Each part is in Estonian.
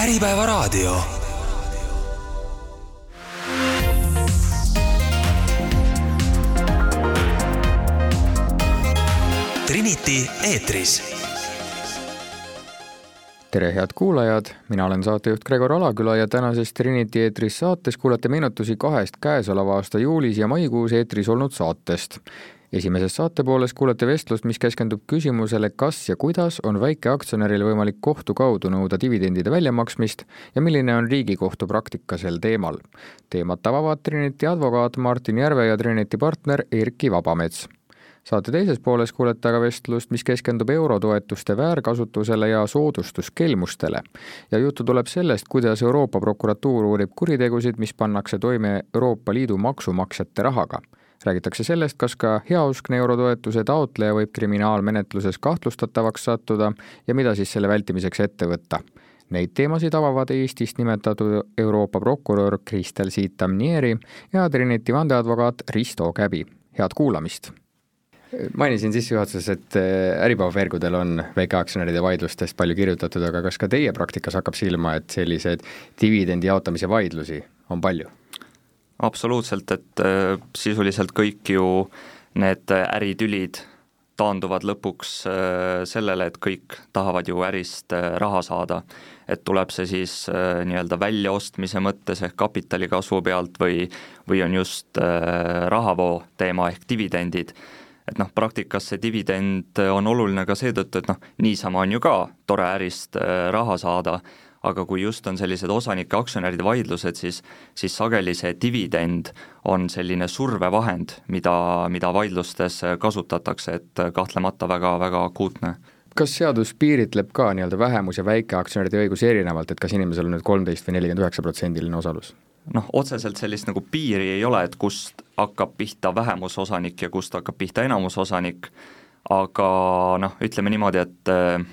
Äripäevaraadio. Trinity eetris. tere, head kuulajad, mina olen saatejuht Gregor Alaküla ja tänases Trinity eetris saates kuulete meenutusi kahest käesoleva aasta juulis ja maikuus eetris olnud saatest esimeses saatepooles kuulete vestlust, mis keskendub küsimusele, kas ja kuidas on väikeaktsionäril võimalik kohtu kaudu nõuda dividendide väljamaksmist ja milline on Riigikohtu praktika sel teemal. teemat avavad Trinity advokaat Martin Järve ja Trinity partner Erki Vabamets saate teises pooles kuulete aga vestlust, mis keskendub eurotoetuste väärkasutusele ja soodustuskelmustele. ja juttu tuleb sellest, kuidas Euroopa prokuratuur uurib kuritegusid, mis pannakse toime Euroopa Liidu maksumaksjate rahaga räägitakse sellest, kas ka heauskne eurotoetuse taotleja võib kriminaalmenetluses kahtlustatavaks sattuda ja mida siis selle vältimiseks ette võtta. Neid teemasid avavad Eestist nimetatud Euroopa prokurör Kristel Siit-Tamnieri ja Trinity vandeadvokaat Risto Käbi. head kuulamist! mainisin sissejuhatuses, et äh, Äripäeva veergudel on väikeaktsionäride vaidlustest palju kirjutatud, aga kas ka teie praktikas hakkab silma, et selliseid dividendi jaotamise vaidlusi on palju? Absoluutselt, et äh, sisuliselt kõik ju need äritülid taanduvad lõpuks äh, sellele, et kõik tahavad ju ärist äh, raha saada. et tuleb see siis nii-öelda väljaostmise mõttes ehk kapitali kasvu pealt või, või on just rahavoo teema ehk dividendid et noh, praktikas see dividend on oluline ka seetõttu, et noh, niisama on ju ka tore ärist raha saada, aga kui just on sellised osanike aktsionäride vaidlused, siis, siis sageli see dividend on selline survevahend, mida, mida vaidlustes kasutatakse, et kahtlemata väga, väga akuutne kas seadus piiritleb ka nii-öelda vähemus- ja väikeaktsionäride õigusi erinevalt, et kas inimesel on nüüd kolmteist või nelikümmend üheksa protsendiline osalus? noh, otseselt sellist nagu piiri ei ole, et kust hakkab pihta vähemusosanik ja kust hakkab pihta enamusosanik, aga noh, ütleme niimoodi, et äh,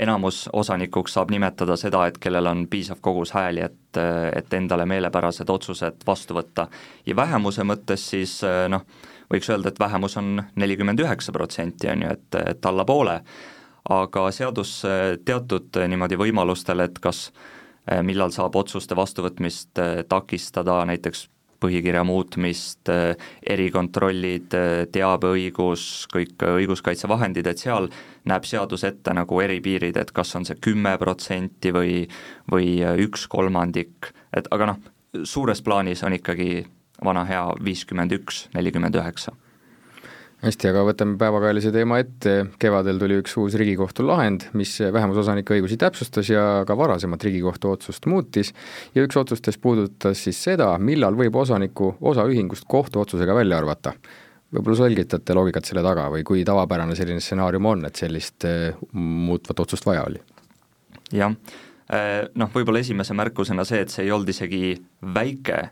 enamus osanikuks saab nimetada seda, et kellel on piisav kogus hääli, et, et endale meelepärased otsused vastu võtta. ja vähemuse mõttes siis noh, võiks öelda, et vähemus on nelikümmend üheksa protsenti, on ju, et, et alla poole, aga seadus teatud niimoodi võimalustel, et kas millal saab otsuste vastuvõtmist takistada, näiteks põhikirja muutmist, erikontrollid, teabeõigus, kõik õiguskaitsevahendid, et seal näeb seadus ette nagu eripiirid, et kas on see kümme protsenti või, või üks kolmandik, et aga noh, suures plaanis on ikkagi vana hea viiskümmend üks, nelikümmend üheksa hästi, aga võtame päevakajalise teema ette, kevadel tuli üks uus Riigikohtu lahend, mis vähemusosanike õigusi täpsustas ja ka varasemat Riigikohtu otsust muutis ja üks otsustest puudutas siis seda, millal võib osaniku osaühingust kohtuotsusega välja arvata. võib-olla selgitate loogikat selle taga või kui tavapärane selline stsenaarium on, et sellist eh, muutvat otsust vaja oli? jah, eh, noh, võib-olla esimese märkusena see, et see ei olnud isegi väike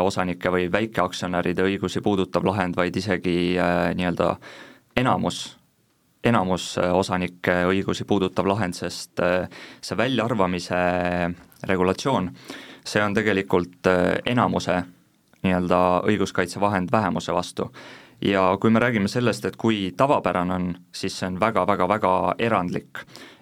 osanike või väikeaktsionäride õigusi puudutav lahend, vaid isegi äh, nii-öelda enamus, enamus äh, osanike õigusi puudutav lahend, sest see väljaarvamise regulatsioon, see on tegelikult enamuse nii-öelda õiguskaitsevahend vähemuse vastu. Ja kui me räägime sellest, et kui tavapärane on, siis see on väga-väga-väga erandlik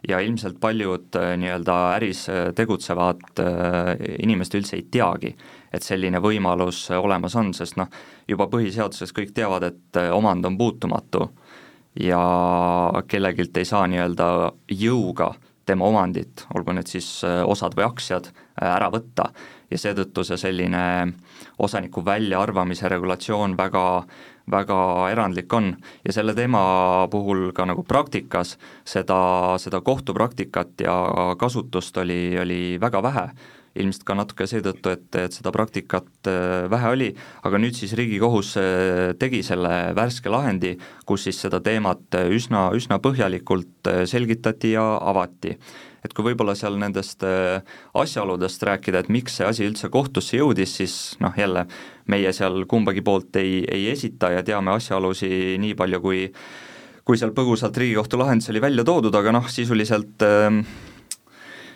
ja ilmselt paljud äh, nii-öelda äris äh, tegutsevad äh, inimesed üldse ei teagi, et selline võimalus olemas on, sest noh, juba põhiseaduses kõik teavad, et omand on puutumatu ja kellegilt ei saa nii-öelda jõuga tema omandit, olgu need siis osad või aktsiad, ära võtta. Ja seetõttu see selline osaniku väljaarvamise regulatsioon väga väga erandlik on. Ja selle teema puhul ka nagu praktikas seda, seda kohtupraktikat ja kasutust oli, oli väga vähe. Ilmselt ka natuke seetõttu, et, et seda praktikat äh, vähe oli, aga nüüd siis Riigikohus äh, tegi selle värske lahendi, kus siis seda teemat üsna, üsna põhjalikult äh, selgitati ja avati et kui võib-olla seal nendest äh, asjaoludest rääkida, et miks see asi üldse kohtusse jõudis, siis noh, jälle meie seal kumbagi poolt ei, ei esita ja teame asjaolusid nii palju, kui kui seal põgusalt Riigikohtu lahendis oli välja toodud, aga noh, sisuliselt äh,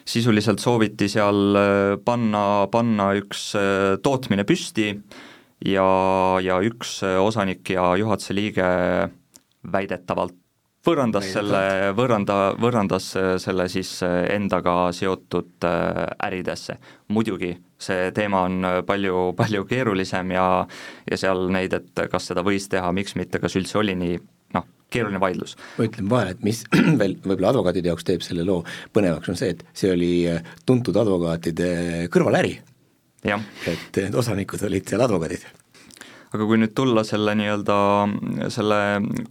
sisuliselt sooviti seal äh, panna, panna üks tootmine püsti ja, ja üks osanik ja juhatuse liige väidetavalt võõrandas selle, võõranda, võõrandas selle siis endaga seotud äridesse. muidugi, see teema on palju, palju keerulisem ja ja seal neid, et kas seda võis teha, miks mitte, kas üldse oli nii, noh, keeruline vaidlus. ma ütlen vahele, et mis veel võib-olla advokaatide jaoks teeb selle loo põnevaks, on see, et see oli tuntud advokaatide kõrvaläri. et need osanikud olid seal advokaadid aga kui nüüd tulla selle nii-öelda, selle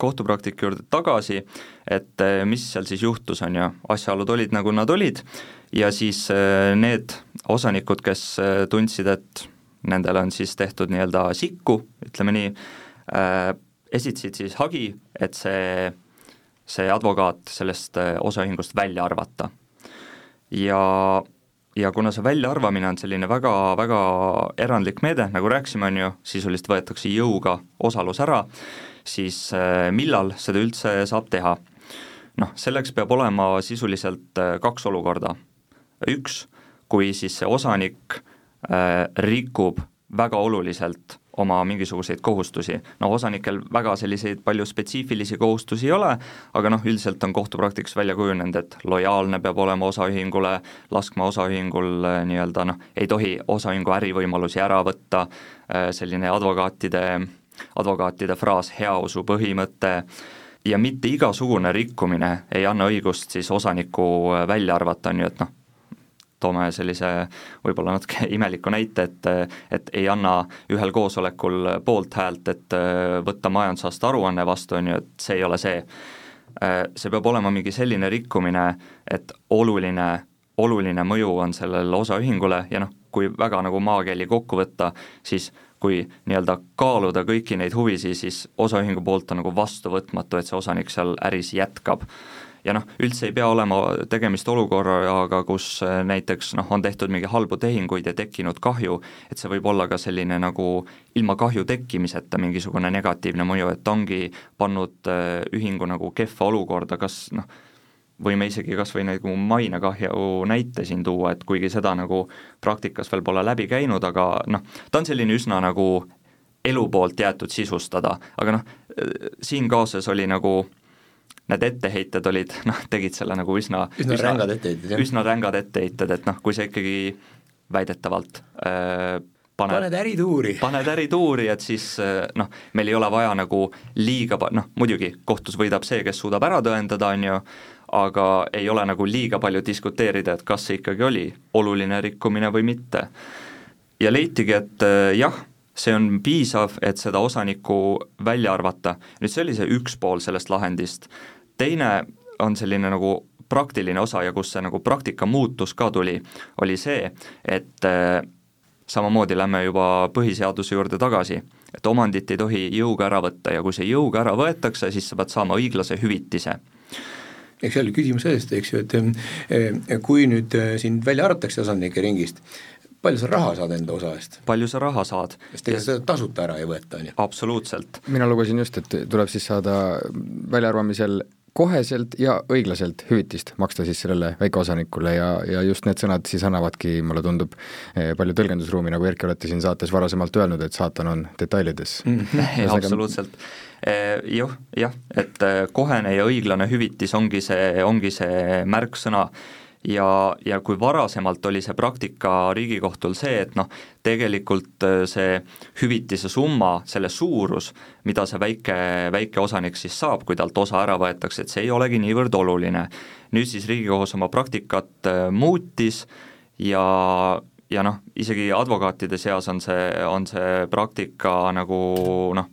kohtupraktika juurde tagasi, et eh, mis seal siis juhtus, on ju, asjaolud olid, nagu nad olid, ja siis eh, need osanikud, kes eh, tundsid, et nendele on siis tehtud nii-öelda sikku, ütleme nii, esitasid siis hagi, et see, see advokaat sellest osaühingust välja arvata. ja ja kuna see väljaarvamine on selline väga, väga erandlik meede, nagu rääkisime, on ju, sisuliselt võetakse jõuga osalus ära, siis äh, millal seda üldse saab teha? noh, selleks peab olema sisuliselt äh, kaks olukorda. üks, kui siis see osanik äh, rikub väga oluliselt oma mingisuguseid kohustusi. no osanikel väga selliseid palju spetsiifilisi kohustusi ei ole, aga noh, üldiselt on kohtupraktikas välja kujunenud, et lojaalne peab olema osaühingule, laskma osaühingul äh, nii-öelda noh, ei tohi osaühingu ärivõimalusi ära võtta, äh, selline advokaatide, advokaatide fraas heausu põhimõte, ja mitte igasugune rikkumine ei anna õigust siis osanikku äh, välja arvata, on ju, et noh, toome sellise võib-olla natuke imeliku näite, et et ei anna ühel koosolekul poolthäält, et äh, võtta majandusaasta aruanne vastu, on ju, et see ei ole see. Äh, see peab olema mingi selline rikkumine, et oluline, oluline mõju on sellele osaühingule ja noh, kui väga nagu maakeeli kokku võtta, siis kui nii-öelda kaaluda kõiki neid huvisid, siis osaühingu poolt on nagu vastuvõtmatu, et see osanik seal äris jätkab ja noh, üldse ei pea olema tegemist olukorraga, kus äh, näiteks noh, on tehtud mingi halbu tehinguid ja tekkinud kahju, et see võib olla ka selline nagu ilma kahju tekkimiseta mingisugune negatiivne mõju, et ongi pannud äh, ühingu nagu kehva olukorda, kas noh, võime isegi kas või nagu mainekahju näite siin tuua, et kuigi seda nagu praktikas veel pole läbi käinud, aga noh, ta on selline üsna nagu elu poolt jäetud sisustada, aga noh, äh, siin kaoses oli nagu need etteheited olid, noh, tegid selle nagu üsna üsna, üsna rängad etteheited, jah. üsna rängad etteheited, et noh, kui sa ikkagi väidetavalt äh, paned, paned ärituuri. paned ärituuri, et siis äh, noh, meil ei ole vaja nagu liiga pa-, noh muidugi kohtus võidab see, kes suudab ära tõendada, on ju, aga ei ole nagu liiga palju diskuteerida, et kas see ikkagi oli oluline rikkumine või mitte. ja leitigi, et äh, jah see on piisav, et seda osanikku välja arvata. nüüd see oli see üks pool sellest lahendist, teine on selline nagu praktiline osa ja kus see nagu praktika muutus ka tuli, oli see, et äh, samamoodi lähme juba põhiseaduse juurde tagasi, et omandit ei tohi jõuga ära võtta ja kui see jõuga ära võetakse, siis sa pead saama õiglase hüvitise eks see oli küsimus sellest, eks ju, et äh, kui nüüd äh, sind välja arvatakse osanike ringist, palju sa raha saad enda osa eest? palju sa raha saad? sest ega seda tasuta ära ei võeta, on ju. absoluutselt. mina lugesin just, et tuleb siis saada väljaarvamisel koheselt ja õiglaselt hüvitist maksta siis sellele väikeosanikule ja, ja just need sõnad siis annavadki, mulle tundub, eh, palju tõlgendusruumi, nagu Erki olete siin saates varasemalt öelnud, et saatan on detailides mm. absoluutselt eh, jah, jah, et eh, kohene ja õiglane hüvitis ongi see, ongi see märksõna ja, ja kui varasemalt oli see praktika Riigikohtul see, et noh, tegelikult äh, see hüvitise summa, selle suurus, mida see väike, väike osanik siis saab, kui talt osa ära võetakse, et see ei olegi niivõrd oluline. nüüd siis Riigikohus oma praktikat äh, muutis ja, ja noh, isegi advokaatide seas on see, on see praktika nagu noh,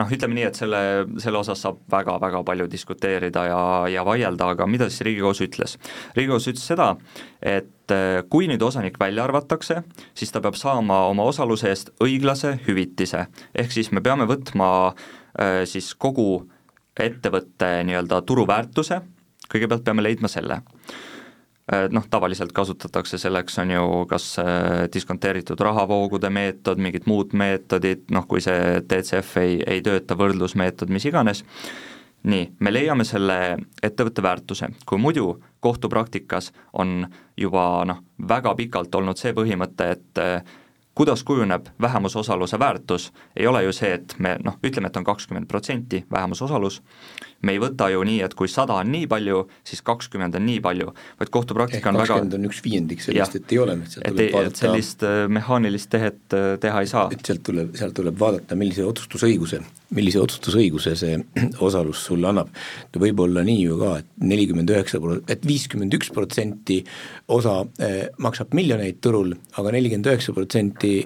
noh, ütleme nii, et selle, selle osas saab väga-väga palju diskuteerida ja, ja vaielda, aga mida siis Riigikohus ütles? riigikohus ütles seda, et eh, kui nüüd osanik välja arvatakse, siis ta peab saama oma osaluse eest õiglase hüvitise, ehk siis me peame võtma äh, siis kogu ettevõtte nii-öelda turuväärtuse, kõigepealt peame leidma selle. Äh, noh, tavaliselt kasutatakse selleks, on ju, kas äh, diskonteeritud rahavoogude meetod, mingid muud meetodid, noh kui see DCF ei, ei tööta, võrdlusmeetod, mis iganes, nii, me leiame selle ettevõtte väärtuse, kui muidu kohtupraktikas on juba noh, väga pikalt olnud see põhimõte, et äh, kuidas kujuneb vähemusosaluse väärtus, ei ole ju see, et me noh, ütleme, et on kakskümmend protsenti vähemusosalus, me ei võta ju nii, et kui sada on nii palju, siis kakskümmend on nii palju, vaid kohtupraktika on väga kakskümmend on üks viiendik sellest, et ei ole, et sealt tuleb vaadata et sellist äh, mehaanilist tehet äh, teha ei saa. et sealt tuleb, sealt tuleb vaadata, millise otsustusõiguse, millise otsustusõiguse see osalus sulle annab. võib olla nii ju ka, et nelikümmend üheksa, et viiskümmend üks protsenti osa eh, maksab miljoneid turul aga, aga nelikümmend üheksa protsenti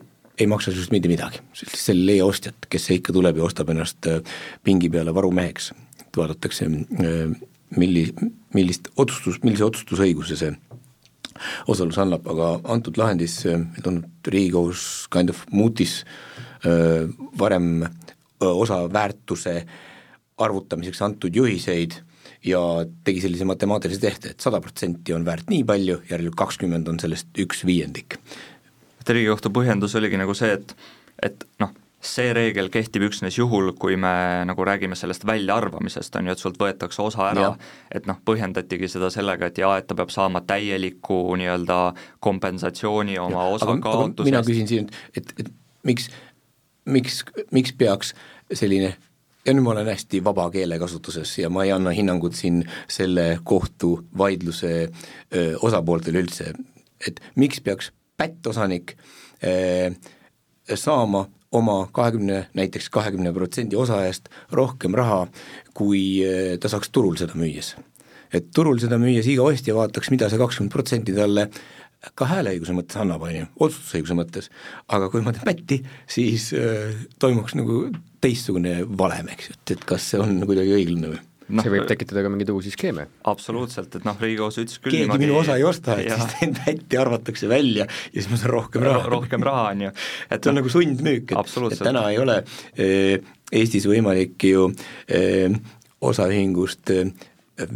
ei maksa sinust mitte midagi, sel leia ostjat, kes ikka tuleb ja ostab ennast pingi peale varumeheks, et vaadatakse äh, milli-, millist otsustus, millise otsustusõiguse see osalus annab, aga antud lahendis, et on Riigikohus kind of muutis öö, äh, varem osa väärtuse arvutamiseks antud juhiseid ja tegi sellise matemaatilise tehte et sada protsenti on väärt nii palju, järelikult kakskümmend on sellest üks viiendik. Et Riigikohtu põhjendus oligi nagu see, et, et noh, see reegel kehtib üksnes juhul, kui me nagu räägime sellest väljaarvamisest, on ju, et sult võetakse osa ära, et noh, põhjendatigi seda sellega, et jaa, et ta peab saama täieliku nii-öelda kompensatsiooni oma ja, osa kaotusest. mina küsin siin, et, et miks, miks, miks peaks selline ja nüüd ma olen hästi vaba keelekasutuses ja ma ei anna hinnangut siin selle kohtuvaidluse öö, osapooltele üldse, et miks peaks pättosanik eh, saama oma kahekümne, näiteks kahekümne protsendi osa eest rohkem raha, kui eh, ta saaks turul seda müües. et turul seda müües iga ostja vaataks, mida see kakskümmend protsenti talle ka hääleõiguse mõttes annab, on ju, otsustusõiguse mõttes, aga kui ma teen pätti, siis äh, toimuks nagu teistsugune valem, eks ju, et, et kas see on kuidagi õiglane või no, see võib tekitada ka mingeid uusi skeeme. absoluutselt, et noh, Riigikohus ütles küll keegi niimoodi, minu osa ei osta, et ja. siis teen pätti, arvatakse välja ja siis ma saan rohkem raha. rohkem raha, on ju. et see on no, nagu sundmüük, et, et täna ei ole äh, Eestis võimalik ju äh, osaühingust äh,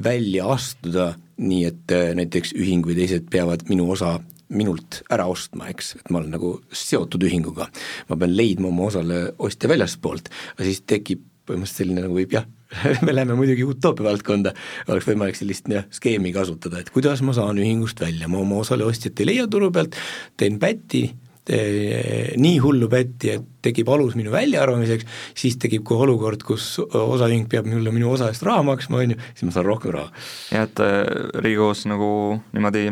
välja astuda nii, et äh, näiteks ühing või teised peavad minu osa minult ära ostma, eks, et ma olen nagu seotud ühinguga. ma pean leidma oma osale ostja väljaspoolt, aga siis tekib põhimõtteliselt selline nagu võib jah, me läheme muidugi utoopia valdkonda, oleks võimalik sellist jah, skeemi kasutada, et kuidas ma saan ühingust välja, ma oma osale ostjat ei leia turu pealt, teen pätti, nii hullu pätti, et tekib alus minu väljaarvamiseks, siis tekib kohe olukord, kus osaühing peab mulle minu osa eest raha maksma, on ju, siis ma saan rohkem raha. jah, et äh, Riigikohus nagu niimoodi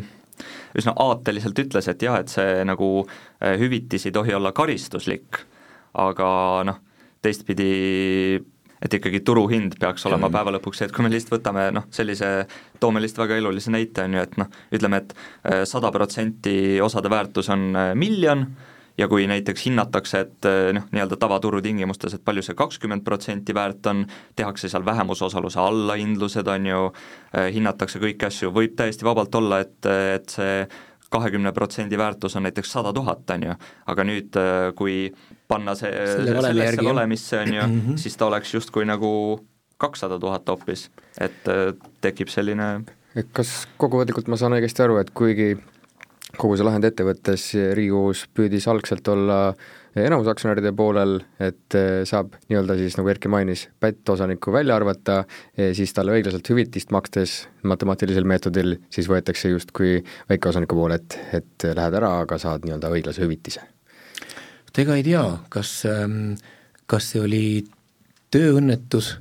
üsna aateliselt ütles, et jah, et see nagu äh, hüvitis ei tohi olla karistuslik, aga noh, teistpidi et ikkagi turuhind peaks olema ja. päeva lõpuks see, et kui me lihtsalt võtame noh, sellise, toome lihtsalt väga elulise näite, on ju, et noh, ütleme, et äh, sada protsenti osade väärtus on äh, miljon ja kui näiteks hinnatakse, et äh, noh, nii-öelda tavaturu tingimustes, et palju see kakskümmend protsenti väärt on, tehakse seal vähemusosaluse allahindlused, on ju, hinnatakse kõiki asju, võib täiesti vabalt olla, et, et see kahekümne protsendi väärtus on näiteks sada tuhat, on ju, aga nüüd, kui panna see Selle sellesse järgi, valemisse, on ju -hmm. siis ta oleks justkui nagu kakssada tuhat hoopis, et äh, tekib selline kas kokkuvõtlikult ma saan õigesti aru, et kuigi kogu see lahend ette võttes Riigikohus püüdis algselt olla enamusaktsionäride poolel, et äh, saab nii-öelda siis, nagu Erki mainis, pättosaniku välja arvata, siis talle õiglaselt hüvitist makstes matemaatilisel meetodil, siis võetakse justkui väikeosaniku poole, et, et lähed ära, aga saad nii-öelda õiglase hüvitise et ega ei tea, kas, ähm, kas see oli tööõnnetus,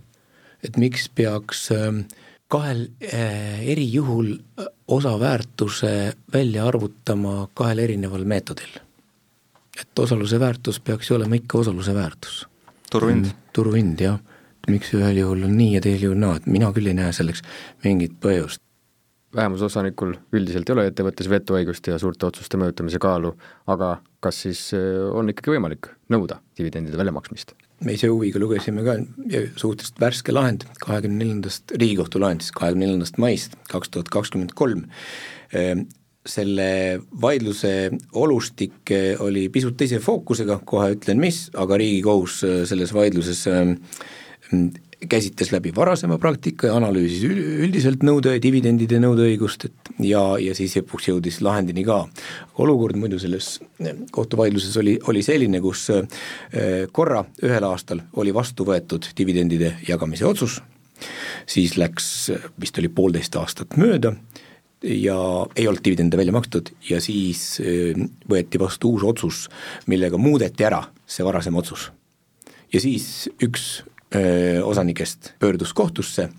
et miks peaks ähm, kahel äh, eri juhul äh, osaväärtuse välja arvutama kahel erineval meetodil. Et osaluse väärtus peaks ju olema ikka osaluse väärtus. turuhind. Mm, turuhind, jah. miks ühel juhul on nii ja teisel juhul naa, et mina küll ei näe selleks mingit põhjust vähemusosanikul üldiselt ei ole ettevõttes vetoõigust ja suurte otsuste mõjutamise kaalu, aga kas siis äh, on ikkagi võimalik nõuda dividendide väljamaksmist? me ise huviga lugesime ka suhteliselt värske lahend kahekümne neljandast, Riigikohtu lahend siis kahekümne neljandast maist kaks tuhat kakskümmend kolm, ehm, selle vaidluse olustik äh, oli pisut teise fookusega, kohe ütlen mis, aga Riigikohus äh, selles vaidluses ehm, käsitles läbi varasema praktika ja analüüsis üldiselt nõude, dividendide nõudeõigust, et ja, ja siis lõpuks jõudis lahendini ka. olukord muidu selles kohtuvaidluses oli, oli selline, kus korra ühel aastal oli vastu võetud dividendide jagamise otsus, siis läks, vist oli poolteist aastat mööda ja ei olnud dividende välja makstud ja siis võeti vastu uus otsus, millega muudeti ära see varasem otsus. ja siis üks osanikest pöördus kohtusse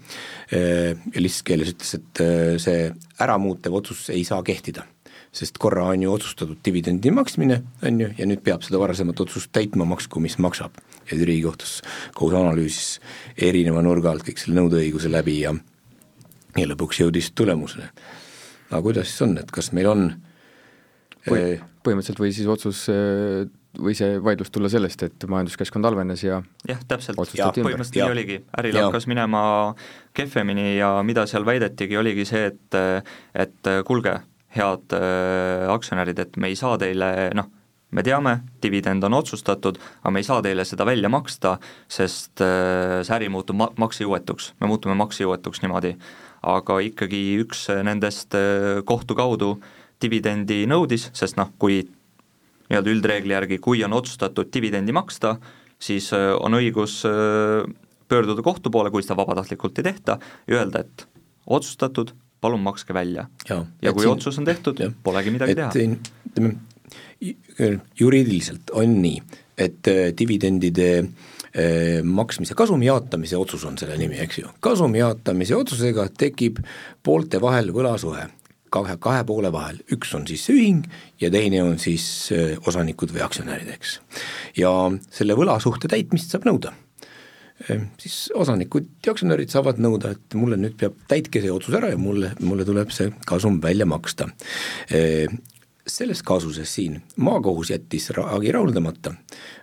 ja lihtsas keeles ütles, et see äramuutev otsus ei saa kehtida sest korra on ju otsustatud dividendi maksmine, on ju, ja nüüd peab seda varasemat otsust täitma, maksku mis maksab. ja Riigikohtus kohus analüüsis erineva nurga alt kõik selle nõudeõiguse läbi ja ja lõpuks jõudis tulemusele. Aga kuidas siis on, et kas meil on Põh, põhimõtteliselt või siis otsus või see vaidlus tulla sellest, et majanduskeskkond halvenes ja jah, täpselt, põhimõtteliselt nii oligi, äril hakkas minema kehvemini ja mida seal väidetigi, oligi see, et et kuulge, head äh, aktsionärid, et me ei saa teile noh, me teame, dividend on otsustatud, aga me ei saa teile seda välja maksta, sest äh, see äri muutub ma-, maksejõuetuks, me muutume maksejõuetuks niimoodi. Aga ikkagi üks nendest äh, kohtu kaudu dividendi nõudis, sest noh, kui nii-öelda üldreegli järgi, kui on otsustatud dividendi maksta, siis on õigus pöörduda kohtu poole, kui seda vabatahtlikult ei tehta, ja öelda, et otsustatud, palun makske välja. ja kui siin, otsus on tehtud, polegi midagi teha. ütleme, juriidiliselt on nii, et dividendide äh, maksmise, kasumi jaotamise otsus on selle nimi, eks ju. kasumi jaotamise otsusega tekib poolte vahel võlasuhe kahe, kahe poole vahel, üks on siis see ühing ja teine on siis osanikud või aktsionärid, eks. ja selle võlasuhte täitmist saab nõuda siis osanikud ja aktsionärid saavad nõuda, et mulle nüüd peab, täitke see otsus ära ja mulle, mulle tuleb see kasum välja maksta. Selles kaasuses siin maakohus jättis hagi rahuldamata,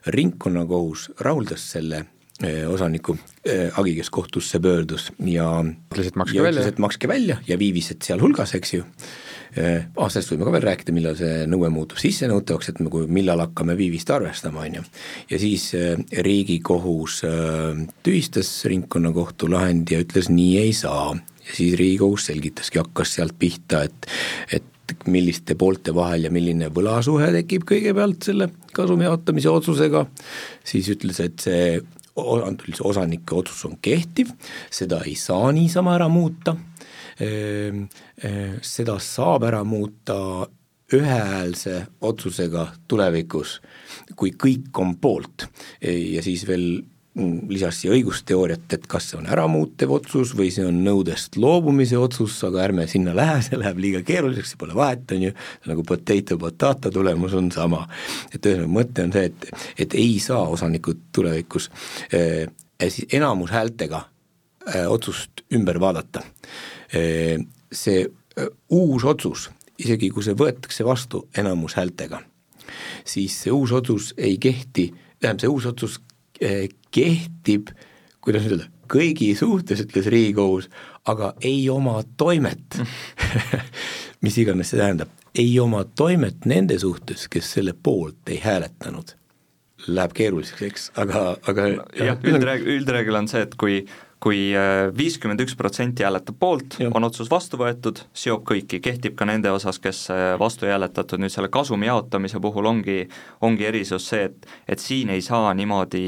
ringkonnakohus rahuldas selle eh, osaniku eh, hagi, kes kohtusse pöördus ja ütles, et makske välja. et makske välja ja viivised sealhulgas, eks ju Äh, ah, sellest võime ka veel rääkida, millal see nõue muutub sissenõutavaks, et nagu millal hakkame viivist arvestama, on ju. ja siis Riigikohus tühistas ringkonnakohtu lahendi ja ütles, nii ei saa. ja siis Riigikohus selgitaski, hakkas sealt pihta, et, et milliste poolte vahel ja milline võlasuhe tekib kõigepealt selle kasumi jaotamise otsusega, siis ütles, et see osanike otsus on kehtiv, seda ei saa niisama ära muuta Ehm, eh, seda saab ära muuta ühehäälse otsusega tulevikus, kui kõik on poolt. Ja siis veel lisas siia õigusteooriat, et kas see on äramuutev otsus või see on nõudest loobumise otsus, aga ärme sinna lähe, see läheb liiga keeruliseks, pole vahet, on ju, nagu potato potato tulemus on sama. et ühesõnaga, mõte on see, et, et ei saa osanikud tulevikus eh, siis enamushäältega eh, otsust ümber vaadata see uus otsus, isegi kui see võetakse vastu enamushäältega, siis see uus otsus ei kehti, tähendab, see uus otsus kehtib, kuidas öelda, kõigi suhtes, ütles Riigikohus, aga ei oma toimet mis iganes see tähendab, ei oma toimet nende suhtes, kes selle poolt ei hääletanud. Läheb keeruliseks, eks, aga, aga jah, üldreegel, üldreegel on see, et kui kui äh, viiskümmend üks protsenti hääletab poolt, on otsus vastu võetud, seob kõiki, kehtib ka nende osas, kes äh, vastu ei hääletatud, nüüd selle kasumi jaotamise puhul ongi, ongi erisus see, et, et siin ei saa niimoodi,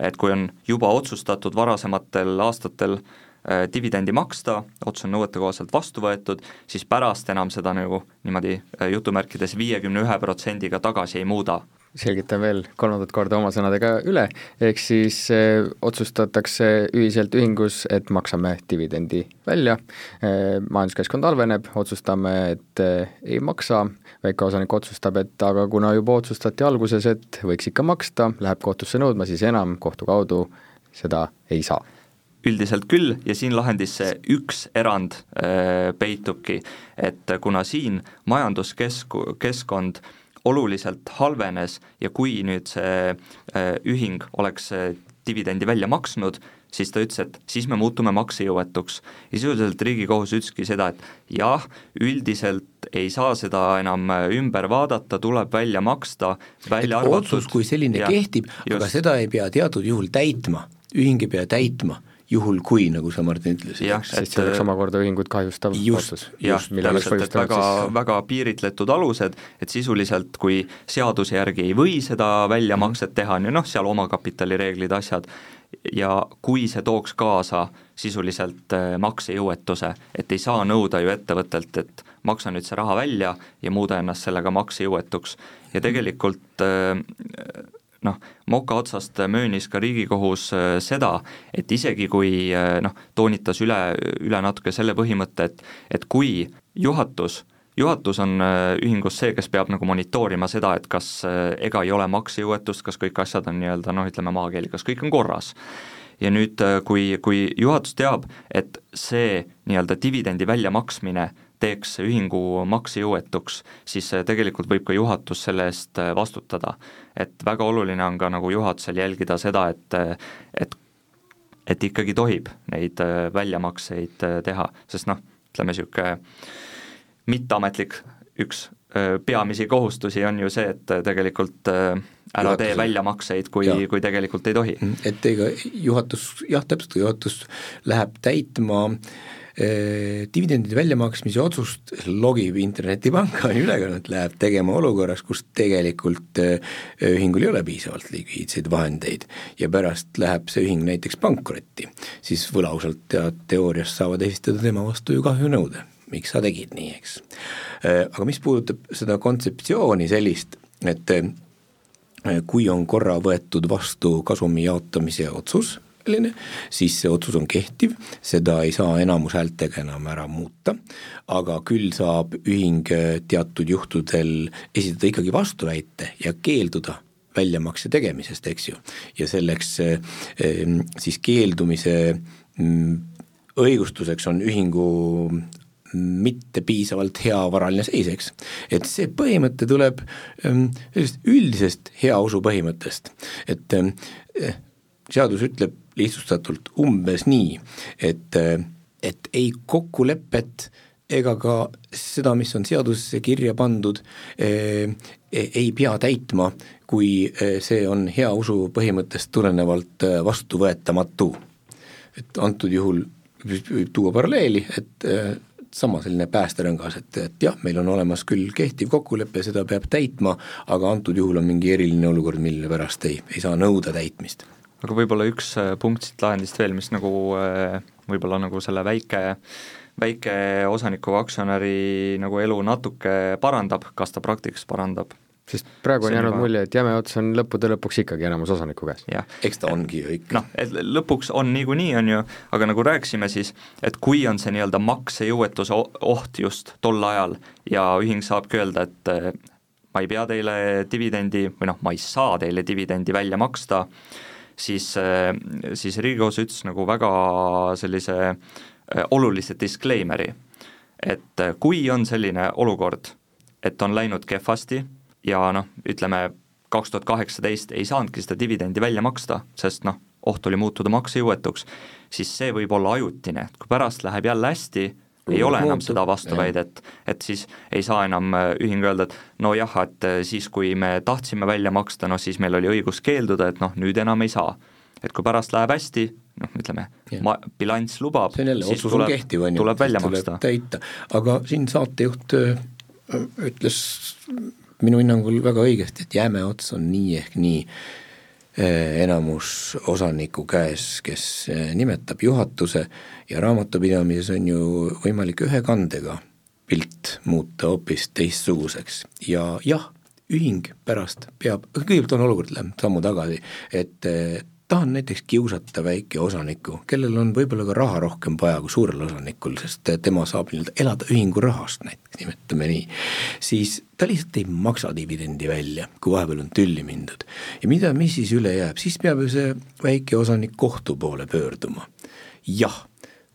et kui on juba otsustatud varasematel aastatel äh, dividendi maksta, otsus on nõuetekohaselt vastu võetud, siis pärast enam seda nagu niimoodi äh, jutumärkides viiekümne ühe protsendiga tagasi ei muuda, selgitan veel kolmandat korda oma sõnadega üle, ehk siis eh, otsustatakse ühiselt ühingus, et maksame dividendi välja. Eh,, majanduskeskkond halveneb, otsustame, et eh, ei maksa, väikeosanik otsustab, et aga kuna juba otsustati alguses, et võiks ikka maksta, läheb kohtusse nõudma, siis enam kohtu kaudu seda ei saa. Üldiselt küll ja siin lahendis see üks erand äh, peitubki, et kuna siin majanduskeskkond kesk, oluliselt halvenes ja kui nüüd see äh, ühing oleks dividendi välja maksnud, siis ta ütles, et siis me muutume maksejõuetuks. ja sisuliselt Riigikohus ütleski seda, et jah, üldiselt ei saa seda enam ümber vaadata, tuleb välja maksta, välja et arvatud otsus kui selline ja, kehtib, aga seda ei pea teatud juhul täitma, ühing ei pea täitma juhul kui, nagu sa, Martin, ütlesid. sest see oleks omakorda ühingut kahjustav otsus. jah, täpselt, et väga väga piiritletud alused, et sisuliselt kui seaduse järgi ei või seda väljamakset teha, on ju noh, seal omakapitali reeglid, asjad, ja kui see tooks kaasa sisuliselt äh, maksejõuetuse, et ei saa nõuda ju ettevõttelt, et maksa nüüd see raha välja ja muuda ennast sellega maksejõuetuks. ja tegelikult äh, noh, moka otsast möönis ka Riigikohus äh, seda, et isegi kui äh, noh, toonitas üle, üle natuke selle põhimõtte, et et kui juhatus juhatus on äh, ühingus see, kes peab nagu monitoorima seda, et kas ega ei ole maksejõuetust, kas kõik asjad on nii-öelda noh, ütleme maakeeli, kas kõik on korras. ja nüüd, kui, kui juhatus teab, et see nii-öelda dividendi väljamaksmine teeks ühingu maksejõuetuks, siis tegelikult võib ka juhatus selle eest äh, vastutada. et väga oluline on ka nagu juhatusel jälgida seda, et, et et ikkagi tohib neid väljamakseid teha, sest noh, ütleme niisugune mitteametlik üks peamisi kohustusi on ju see, et tegelikult ära juhatus, tee väljamakseid, kui, kui tegelikult ei tohi. et ega juhatus, jah, täpselt, juhatus läheb täitma Äh, dividendide väljamaksmise otsust logib internetipanka, on ülekannet, läheb tegema olukorras, kus tegelikult äh, ühingul ei ole piisavalt likviidseid vahendeid. Ja pärast läheb see ühing näiteks pankrotti, siis võlausaldajad teoorias saavad esitada tema vastu ju kahjunõude, miks sa tegid nii, eks. Äh, aga mis puudutab seda kontseptsiooni sellist, et kui on korra võetud vastu kasumi jaotamise otsus, selline, siis see otsus on kehtiv, seda ei saa enamushäältega enam ära muuta, aga küll saab ühing teatud juhtudel esitada ikkagi vastuväite ja keelduda väljamakse tegemisest, eks ju. ja selleks ehm, siis keeldumise mm, õigustuseks on ühingu mitte piisavalt hea varaline seis, eks. et see põhimõte tuleb sellisest üldisest heausu põhimõttest, et ehm, seadus ütleb lihtsustatult umbes nii, et, et ei kokkulepet ega ka seda, mis on seadusesse kirja pandud, eh, ei pea täitma, kui eh, see on hea usu põhimõttest tulenevalt eh, vastuvõetamatu. et antud juhul võib tuua paralleeli, et sama selline päästerõngas, et, et jah, meil on olemas küll kehtiv kokkulepe, seda peab täitma, aga antud juhul on mingi eriline olukord, mille pärast ei, ei saa nõuda täitmist aga võib-olla üks äh, punkt siit lahendist veel, mis nagu äh, võib-olla nagu selle väike väike osaniku aktsionäri nagu elu natuke parandab, kas ta praktikas parandab, sest praegu on jäänud juba... mulje, et jäme ots on lõppude lõpuks ikkagi enamus osaniku käes. eks ta ongi ju ikka. noh, et lõpuks on niikuinii, on ju, aga nagu rääkisime siis, et kui on see nii-öelda maksejõuetuse oht just tol ajal ja ühing saabki öelda, et äh, ma ei pea teile dividendi või noh, ma ei saa teile dividendi välja maksta siis, äh, siis Riigikohus ütles nagu väga sellise äh, olulise disclaimer'i, et äh, kui on selline olukord, et on läinud kehvasti ja noh, ütleme kaks tuhat kaheksateist ei saanudki seda dividendi välja maksta, sest noh, oht oli muutuda maksejõuetuks, siis see võib olla ajutine, et kui pärast läheb jälle hästi, ei ole enam seda vastuväidet, et siis ei saa enam äh, ühing öelda, et nojah, et äh, siis, kui me tahtsime välja maksta, noh siis meil oli õigus keelduda, et noh, nüüd enam ei saa. et kui pärast läheb hästi, noh ütleme, ma-, bilanss lubab, siis tuleb, kehtiv, tuleb välja maksta. täita, aga siin saatejuht äh, ütles minu hinnangul väga õigesti, et jäme ots on nii ehk nii enamus osaniku käes, kes eh, nimetab juhatuse ja raamatupidamises on ju võimalik ühe kandega pilt muuta hoopis teistsuguseks. Ja jah, ühing pärast peab, kõigepealt on olukord, läheb sammu tagasi, et eh, tahan näiteks kiusata väikeosanikku, kellel on võib-olla ka raha rohkem vaja kui suurel osanikul, sest tema saab nii-öelda elada ühingu rahast näiteks, nimetame nii, siis ta lihtsalt ei maksa dividendi välja, kui vahepeal on tülli mindud. ja mida, mis siis üle jääb, siis peab ju see väike osanik kohtu poole pöörduma. jah,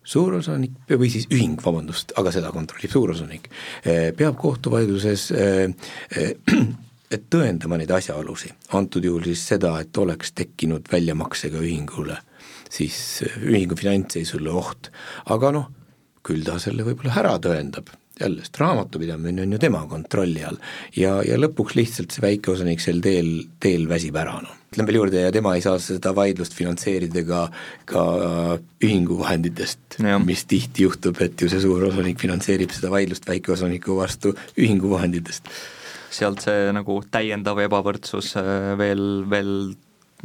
suurosanik või siis ühing, vabandust, aga seda kontrollib suurosanik, eh, peab kohtuvaidluses äh, äh, et tõendama neid asjaolusid, antud juhul siis seda, et oleks tekkinud väljamaksega ühingule siis ühingu finantsseisule oht, aga noh, küll ta selle võib-olla ära tõendab, jälle, sest raamatupidamine on ju tema kontrolli all. Ja, ja lõpuks lihtsalt see väikeosanik sel teel, teel väsib ära, noh. Ütlen veel juurde, ja tema ei saa seda vaidlust finantseerida ka, ka ühingu vahenditest, mis tihti juhtub, et ju see suur osanik finantseerib seda vaidlust väikeosaniku vastu ühingu vahenditest sealt see nagu täiendav ebavõrdsus äh, veel, veel,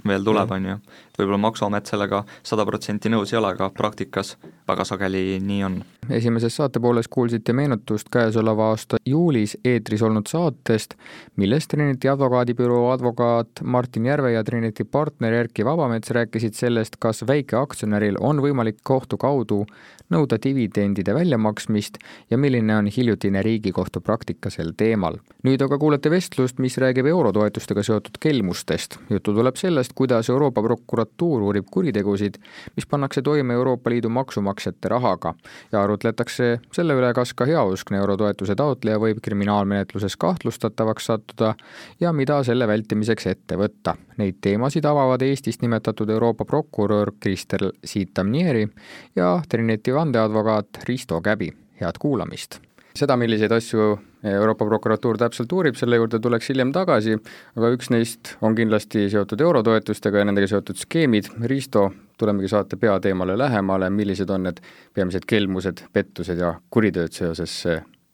veel tuleb, on ju. Võib-olla Maksuamet sellega sada protsenti nõus ei ole, aga praktikas väga sageli nii on. esimeses saatepooles kuulsite meenutust käesoleva aasta juulis eetris olnud saatest, milles Trinity advokaadibüroo advokaat Martin Järve ja Trinity partner Erkki Vabamets rääkisid sellest, kas väikeaktsionäril on võimalik kohtu kaudu nõuda dividendide väljamaksmist ja milline on hiljutine Riigikohtu praktika sel teemal. nüüd aga kuulete vestlust, mis räägib eurotoetustega seotud kelmustest. juttu tuleb sellest, kuidas Euroopa prokuratuur uurib kuritegusid, mis pannakse toime Euroopa Liidu maksumaksjate rahaga ja arutletakse selle üle, kas ka heauskne eurotoetuse taotleja võib kriminaalmenetluses kahtlustatavaks sattuda ja mida selle vältimiseks ette võtta. Neid teemasid avavad Eestist nimetatud Euroopa prokurör Kristel Siit-Tamnieri ja Trinity vandeadvokaat Risto Käbi, head kuulamist! seda, milliseid asju Euroopa prokuratuur täpselt uurib, selle juurde tuleks hiljem tagasi, aga üks neist on kindlasti seotud eurotoetustega ja nendega seotud skeemid. Risto, tulemegi saate peateemale lähemale, millised on need peamised kelmused, pettused ja kuritööd seoses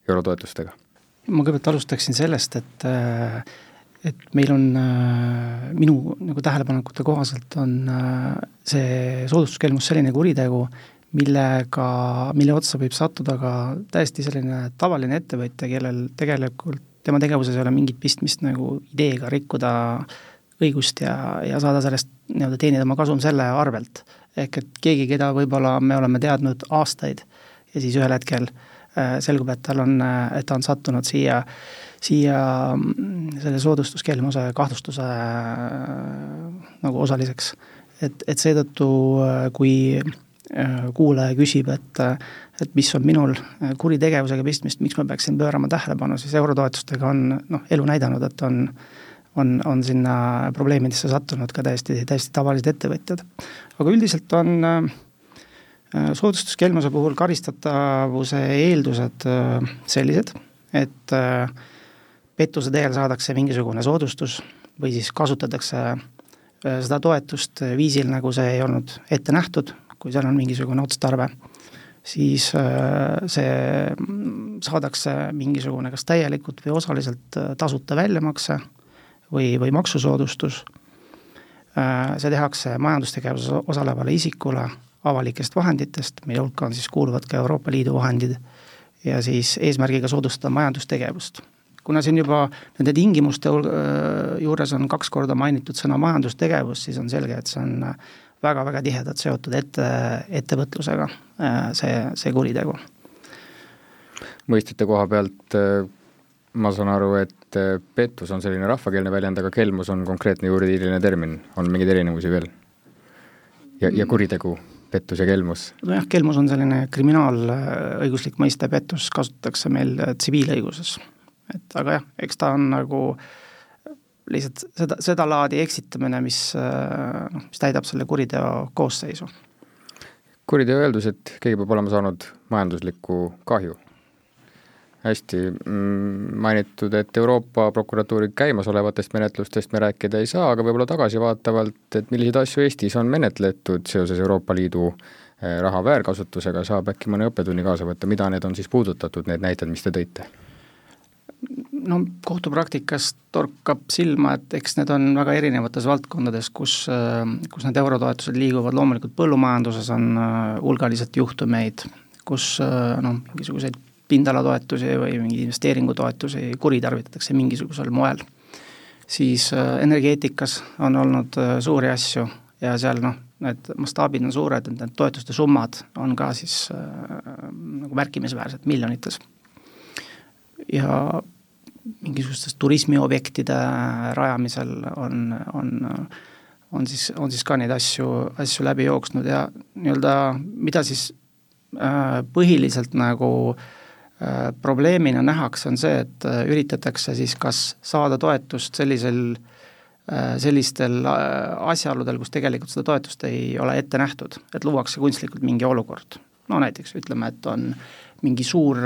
eurotoetustega? ma kõigepealt alustaksin sellest, et et meil on, minu nagu tähelepanekute kohaselt on see soodustuskelmus selline kuritegu, millega, mille otsa võib sattuda ka täiesti selline tavaline ettevõtja, kellel tegelikult tema tegevuses ei ole mingit pistmist nagu ideega rikkuda õigust ja, ja saada sellest nii-öelda teenida oma kasum selle arvelt. ehk et keegi, keda võib-olla me oleme teadnud aastaid ja siis ühel hetkel äh, selgub, et tal on, et ta on sattunud siia, siia mm, selle soodustuskelmuse kahtlustuse äh, nagu osaliseks. et, et seetõttu, äh, kui Äh, kuulaja küsib, et et mis on minul äh, kuritegevusega pistmist, miks ma peaksin pöörama tähelepanu, siis eurotoetustega on noh, elu näidanud, et on on, on sinna probleemidesse sattunud ka täiesti, täiesti tavalised ettevõtjad. aga üldiselt on äh, soodustuskelmuse puhul karistatavuse eeldused äh, sellised, et äh, pettuse teel saadakse mingisugune soodustus või siis kasutatakse äh, seda toetust viisil, nagu see ei olnud ette nähtud kui seal on mingisugune otstarve, siis äh, see saadakse mingisugune kas täielikult või osaliselt äh, tasuta väljamakse või, või maksusoodustus. Äh, see tehakse majandustegevuses osalevale isikule avalikest vahenditest, mille hulka on siis, kuuluvad ka Euroopa Liidu vahendid, ja siis eesmärgiga soodustada majandustegevust kuna siin juba nende tingimuste juures on kaks korda mainitud sõna majandustegevus, siis on selge, et see on väga-väga tihedalt seotud ette, ettevõtlusega, äh, see, see kuritegu. mõistete koha pealt äh, ma saan aru, et äh, pettus on selline rahvakeelne väljend, aga kelmus on konkreetne juriidiline termin, on mingeid erinevusi veel? ja, ja kuritegu, pettus ja kelmus? nojah, kelmus on selline kriminaalõiguslik mõiste, pettus kasutatakse meil tsiviilõiguses. et aga jah, eks ta on nagu äh, lihtsalt seda, sedalaadi eksitamine, mis noh, mis täidab selle kuriteo koosseisu. kuriteo öeldus, et keegi peab olema saanud majanduslikku kahju. hästi mm, mainitud, et Euroopa prokuratuuri käimasolevatest menetlustest me rääkida ei saa, aga võib-olla tagasivaatavalt, et milliseid asju Eestis on menetletud seoses Euroopa Liidu eh, raha väärkasutusega, saab äkki mõne õppetunni kaasa võtta, mida need on siis puudutatud, need näited, mis te tõite? No kohtupraktikas torkab silma, et eks need on väga erinevates valdkondades, kus, kus need eurotoetused liiguvad, loomulikult põllumajanduses on äh, hulgaliselt juhtumeid, kus äh, noh, mingisuguseid pindalatoetusi või mingeid investeeringutoetusi kuritarvitatakse mingisugusel moel. siis äh, energeetikas on olnud suuri asju ja seal noh, need mastaabid on suured, et need toetuste summad on ka siis äh, nagu märkimisväärsed miljonites. Ja mingisugustes turismiobjektide rajamisel on, on, on siis, on siis ka neid asju, asju läbi jooksnud ja nii-öelda mida siis äh, põhiliselt nagu äh, probleemina nähakse, on see, et äh, üritatakse siis kas saada toetust sellisel sellistel asjaoludel, kus tegelikult seda toetust ei ole ette nähtud, et luuakse kunstlikult mingi olukord. no näiteks ütleme, et on äh, mingi suur,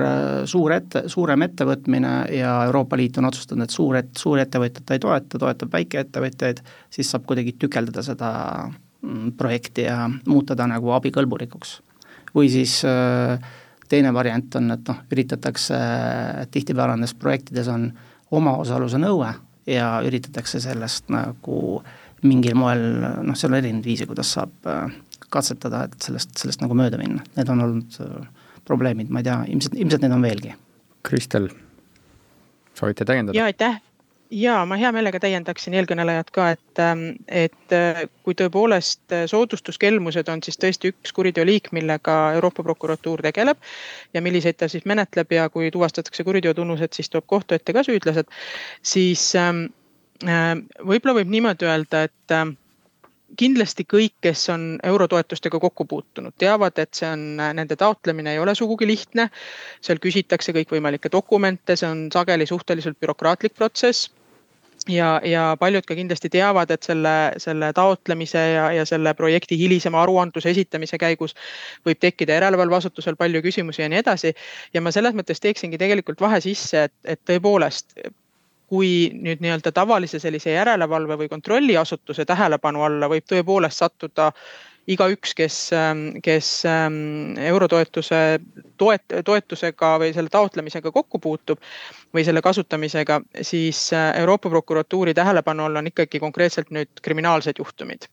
suur ette, suurem ettevõtmine ja Euroopa Liit on otsustanud, et suur et-, suurettevõtjat ei toeta, toetab väikeettevõtjaid, siis saab kuidagi tükeldada seda mm, projekti ja muuta ta nagu abikõlbulikuks. või siis teine variant on, et noh, üritatakse, tihtipeale nendes projektides on omaosaluse nõue ja üritatakse sellest nagu mingil moel noh, seal on erinevaid viise, kuidas saab katsetada, et sellest, sellest nagu mööda minna, need on olnud probleemid, ma ei tea, ilmselt, ilmselt neid on veelgi. Kristel, soovite täiendada? jaa, aitäh ja ma hea meelega täiendaksin eelkõnelejat ka, et, ähm, et äh, kui tõepoolest äh, soodustuskelmused on siis tõesti üks kuriteoliik, millega Euroopa prokuratuur tegeleb ja milliseid ta siis menetleb ja kui tuvastatakse kuriteotunnused, siis tuleb kohtu ette ka süüdlased, siis ähm, äh, võib-olla võib niimoodi öelda, et ähm, kindlasti kõik, kes on eurotoetustega kokku puutunud, teavad, et see on, nende taotlemine ei ole sugugi lihtne. seal küsitakse kõikvõimalikke dokumente, see on sageli suhteliselt bürokraatlik protsess ja, ja paljud ka kindlasti teavad, et selle, selle taotlemise ja, ja selle projekti hilisema aruandluse esitamise käigus võib tekkida järelevalveasutusel palju küsimusi ja nii edasi. ja ma selles mõttes teeksingi tegelikult vahe sisse, et, et tõepoolest kui nüüd nii-öelda tavalise sellise järelevalve või kontrolliasutuse tähelepanu alla võib tõepoolest sattuda igaüks, kes, kes eurotoetuse toet-, toetusega või selle taotlemisega kokku puutub või selle kasutamisega, siis Euroopa prokuratuuri tähelepanu all on ikkagi konkreetselt nüüd kriminaalsed juhtumid.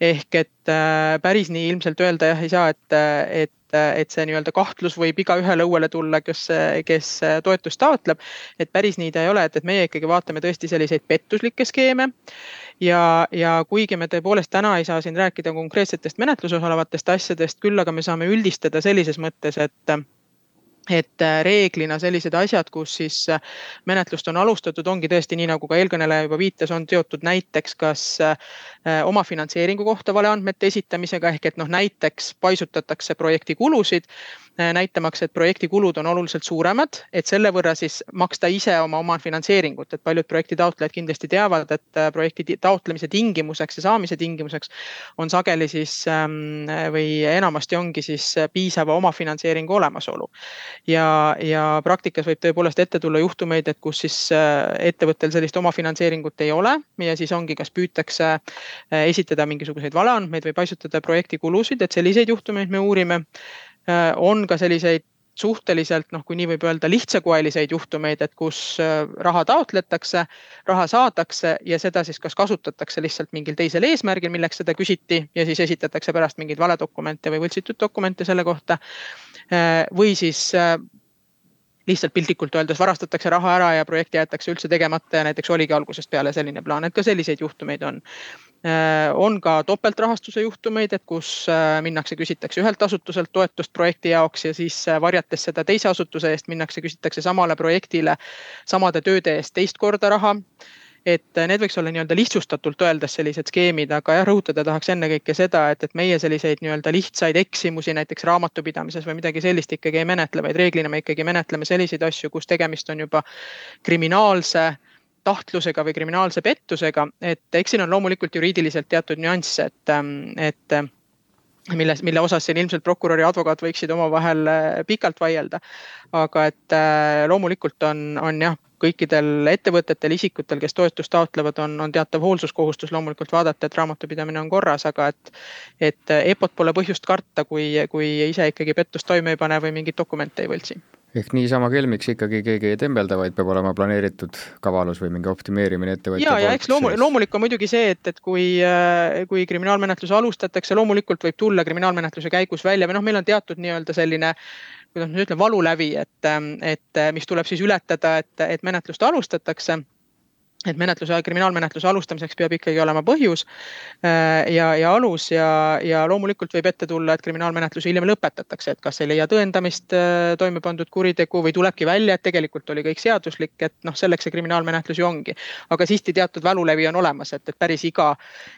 ehk et äh, päris nii ilmselt öelda jah ei saa, et, et et see nii-öelda kahtlus võib igaühele õuele tulla, kes, kes toetust taotleb. et päris nii ta ei ole, et, et meie ikkagi vaatame tõesti selliseid pettuslikke skeeme ja, ja kuigi me tõepoolest täna ei saa siin rääkida konkreetsetest menetluses olevatest asjadest, küll aga me saame üldistada sellises mõttes, et et reeglina sellised asjad, kus siis menetlust on alustatud, ongi tõesti nii, nagu ka eelkõneleja juba viitas, on seotud näiteks kas omafinantseeringu kohta valeandmete esitamisega ehk et noh, näiteks paisutatakse projekti kulusid Äh, näitamaks, et projekti kulud on oluliselt suuremad, et selle võrra siis maksta ise oma omafinantseeringut, et paljud projekti taotlejad kindlasti teavad, et äh, projekti taotlemise tingimuseks ja saamise tingimuseks on sageli siis ähm, või enamasti ongi siis piisava omafinantseeringu olemasolu. ja, ja praktikas võib tõepoolest ette tulla juhtumeid, et kus siis äh, ettevõttel sellist omafinantseeringut ei ole ja siis ongi, kas püütakse esitada mingisuguseid valeandmeid või paisutada projekti kulusid, et selliseid juhtumeid me uurime. Äh, on ka selliseid suhteliselt noh, kui nii võib öelda, lihtsakoeliseid juhtumeid, et kus äh, raha taotletakse, raha saadakse ja seda siis kas kasutatakse lihtsalt mingil teisel eesmärgil, milleks seda küsiti ja siis esitatakse pärast mingeid valedokumente või võltsitud dokumente selle kohta. Äh, või siis lihtsalt piltlikult öeldes varastatakse raha ära ja projekt jäetakse üldse tegemata ja näiteks oligi algusest peale selline plaan, et ka selliseid juhtumeid on. Äh, on ka topeltrahastuse juhtumeid, et kus äh, minnakse, küsitakse ühelt asutuselt toetust projekti jaoks ja siis äh, varjates seda teise asutuse eest minnakse, küsitakse samale projektile samade tööde eest teist korda raha. Et need võiks olla nii-öelda lihtsustatult öeldes sellised skeemid, aga jah, rõhutada tahaks ennekõike seda, et, et meie selliseid nii-öelda lihtsaid eksimusi näiteks raamatupidamises või midagi sellist ikkagi ei menetle, vaid reeglina me ikkagi menetleme selliseid asju, kus tegemist on juba kriminaalse tahtlusega või kriminaalse pettusega, et eks siin on loomulikult juriidiliselt teatud nüansse, et, ähm, et äh, milles, mille osas siin ilmselt prokurör ja advokaat võiksid omavahel äh, pikalt vaielda. aga et äh, loomulikult on, on jah, kõikidel ettevõtetel, isikutel, kes toetust taotlevad, on, on teatav hoolsuskohustus loomulikult vaadata, et raamatupidamine on korras, aga et. et EPO-t pole põhjust karta, kui, kui ise ikkagi pettust toime ei pane või mingeid dokumente ei võltsi ehk niisama kelmiks ikkagi keegi ei tembelda, vaid peab olema planeeritud kavalus või mingi optimeerimine ettevõtja ja, ja eks loomu-, loomulik on muidugi see, et, et kui, äh, kui kriminaalmenetlus alustatakse, loomulikult võib tulla kriminaalmenetluse käigus välja või noh, meil on teatud nii-öelda selline kuidas ma nüüd ütlen, valulävi, et, et mis tuleb siis ületada, et, et menetlust alustatakse et menetluse, kriminaalmenetluse alustamiseks peab ikkagi olema põhjus äh, ja, ja alus ja, ja loomulikult võib ette tulla, et kriminaalmenetlus hiljem lõpetatakse, et kas ei leia tõendamist äh, toime pandud kuritegu või tulebki välja, et tegelikult oli kõik seaduslik, et noh, selleks see kriminaalmenetlus ju ongi. aga siiski teatud valulävi on olemas, et, et päris iga,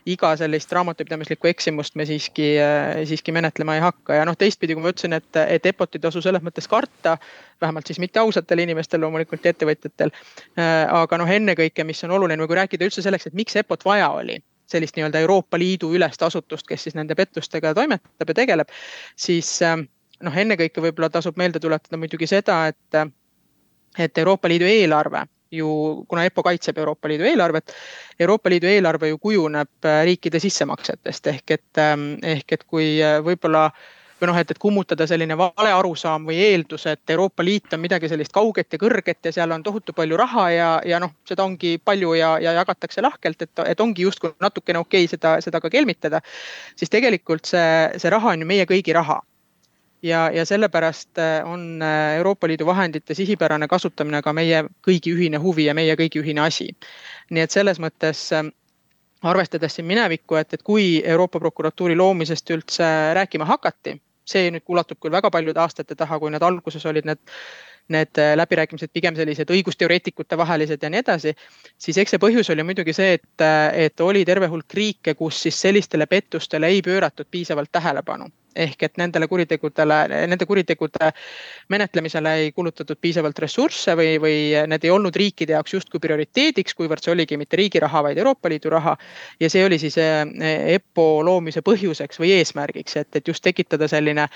iga sellist raamatupidamislikku eksimust me siiski, äh, siiski menetlema ei hakka ja noh, teistpidi, kui ma ütlesin, et, et EPOt ei tasu selles mõttes karta, vähemalt siis mitte ausatel inimestel loomulikult ja ettevõtjatel. aga noh, ennekõike, mis mis on oluline või kui rääkida üldse selleks, et miks EPO-t vaja oli, sellist nii-öelda Euroopa Liidu ülest asutust, kes siis nende pettustega toimetab ja tegeleb, siis ähm, noh, ennekõike võib-olla tasub meelde tuletada muidugi seda, et, et Euroopa Liidu eelarve ju, kuna EPPO kaitseb Euroopa Liidu eelarvet, Euroopa Liidu eelarve ju kujuneb äh, riikide sissemaksetest. Ehk et, ähm, ehk et kui äh, võib-olla või noh, et, et kummutada selline vale arusaam või eeldus, et Euroopa Liit on midagi sellist kauget ja kõrget ja seal on tohutu palju raha ja, ja noh, seda ongi palju ja, ja jagatakse lahkelt, et, et ongi justkui natukene okei okay seda, seda ka kelmitada. siis tegelikult see, see raha on ju meie kõigi raha ja, ja sellepärast äh, on äh, Euroopa Liidu vahendite sihipärane kasutamine ka meie kõigi ühine huvi ja meie kõigi ühine asi. nii et selles mõttes äh, arvestades siin minevikku, et, et kui Euroopa prokuratuuri loomisest üldse rääkima hakati, see nüüd ulatub küll väga paljude aastate taha, kui need alguses olid need, need läbirääkimised pigem sellised õigusteoreetikute vahelised ja nii edasi, siis eks see põhjus oli muidugi see, et, et oli terve hulk riike, kus siis sellistele pettustele ei pööratud piisavalt tähelepanu ehk et nendele kuritegudele, nende kuritegude menetlemisele ei kulutatud piisavalt ressursse või, või need ei olnud riikide jaoks justkui prioriteediks, kuivõrd see oligi mitte riigi raha, vaid Euroopa Liidu raha. ja see oli siis eh, EPPO loomise põhjuseks või eesmärgiks, et, et just tekitada selline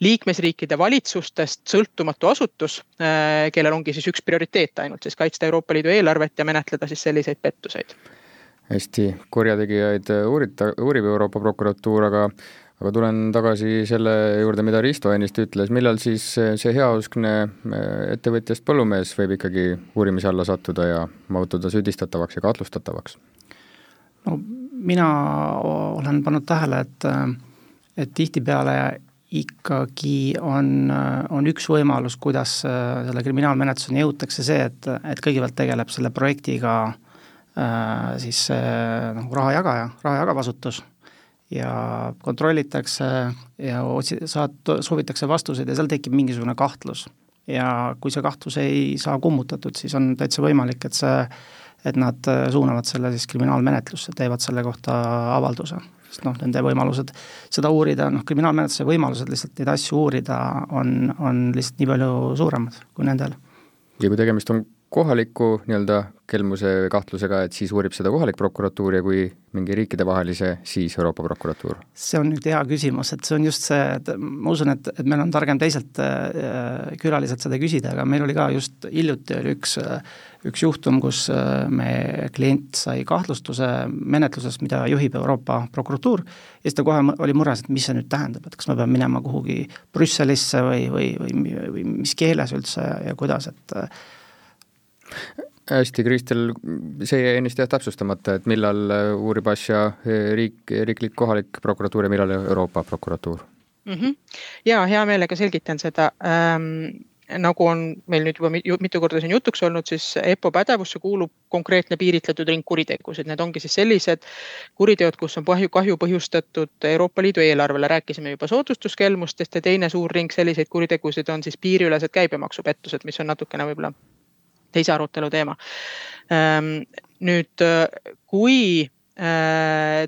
liikmesriikide valitsustest sõltumatu asutus, eh, kellel ongi siis üks prioriteet ainult siis kaitsta Euroopa Liidu eelarvet ja menetleda siis selliseid pettuseid hästi, kurjategijaid uurita, uurib Euroopa prokuratuur, aga aga tulen tagasi selle juurde, mida Risto ennist ütles, millal siis see heauskne äh, ettevõtjast põllumees võib ikkagi uurimise alla sattuda ja muutuda süüdistatavaks ja kahtlustatavaks? no mina olen pannud tähele, et, et tihtipeale ikkagi on, on üks võimalus, kuidas selle kriminaalmenetluseni jõutakse, see, et, et kõigepealt tegeleb selle projektiga äh, siis nagu rahajagaja, raha jagav asutus ja kontrollitakse ja otsi-, saad, soovitakse vastuseid ja seal tekib mingisugune kahtlus. ja kui see kahtlus ei saa kummutatud, siis on täitsa võimalik, et see, et nad suunavad selle siis kriminaalmenetlusse, teevad selle kohta avalduse. sest noh, nende võimalused seda uurida, noh kriminaalmenetluse võimalused lihtsalt neid asju uurida on, on lihtsalt nii palju suuremad kui nendel. ja kui tegemist on kohaliku nii-öelda kelmuse kahtlusega, et siis uurib seda kohalik prokuratuur ja kui mingi riikidevahelise, siis Euroopa prokuratuur? see on nüüd hea küsimus, et see on just see, et ma usun, et, et meil on targem teiselt äh, külaliselt seda küsida, aga meil oli ka just hiljuti oli üks, üks juhtum, kus äh, meie klient sai kahtlustuse menetlusest, mida juhib Euroopa prokuratuur ja siis ta kohe oli mures, et mis see nüüd tähendab, et kas ma pean minema kuhugi Brüsselisse või, või, või, või mis keeles üldse ja kuidas, et hästi, Kristel, see jäi ennist jah täpsustamata, et millal äh, uurib asja äh, riik, riiklik kohalik prokuratuur ja millal Euroopa prokuratuur mm? -hmm. ja hea meelega selgitan seda ähm, nagu on meil nüüd juba mitu korda siin jutuks olnud, siis EPPO pädevusse kuulub konkreetne piiritletud ring kuritegusid, need ongi siis sellised kuriteod, kus on kahju, kahju põhjustatud Euroopa Liidu eelarvele, rääkisime juba soodustuskelmustest ja teine suur ring selliseid kuritegusid on siis piiriülesed käibemaksupettused, mis on natukene võib-olla teise arutelu teema. Ehm, nüüd, kui Äh,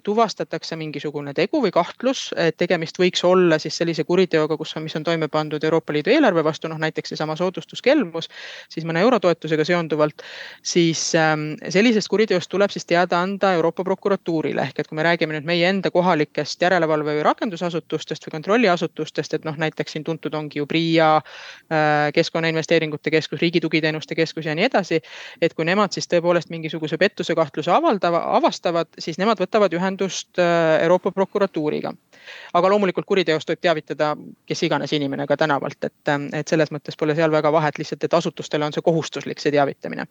tuvastatakse mingisugune tegu või kahtlus, et tegemist võiks olla siis sellise kuriteoga, kus mis on toime pandud Euroopa Liidu eelarve vastu, noh näiteks seesama soodustuskelmus, siis mõne eurotoetusega seonduvalt, siis ähm, sellisest kuriteost tuleb siis teada anda Euroopa prokuratuurile, ehk et kui me räägime nüüd meie enda kohalikest järelevalve või rakendusasutustest või kontrolliasutustest, et noh, näiteks siin tuntud ongi ju PRIA, äh, Keskkonnainvesteeringute Keskus, Riigi Tugiteenuste Keskus ja nii edasi. et kui nemad siis tõepoolest mingisuguse pettuse kahtluse avaldava, avastavad, siis nemad võtavad ühendust äh, Euroopa prokuratuuriga. aga loomulikult kuriteost võib teavitada kes iganes inimene ka tänavalt, et, äh, et selles mõttes pole seal väga vahet, lihtsalt et asutustele on see kohustuslik, see teavitamine.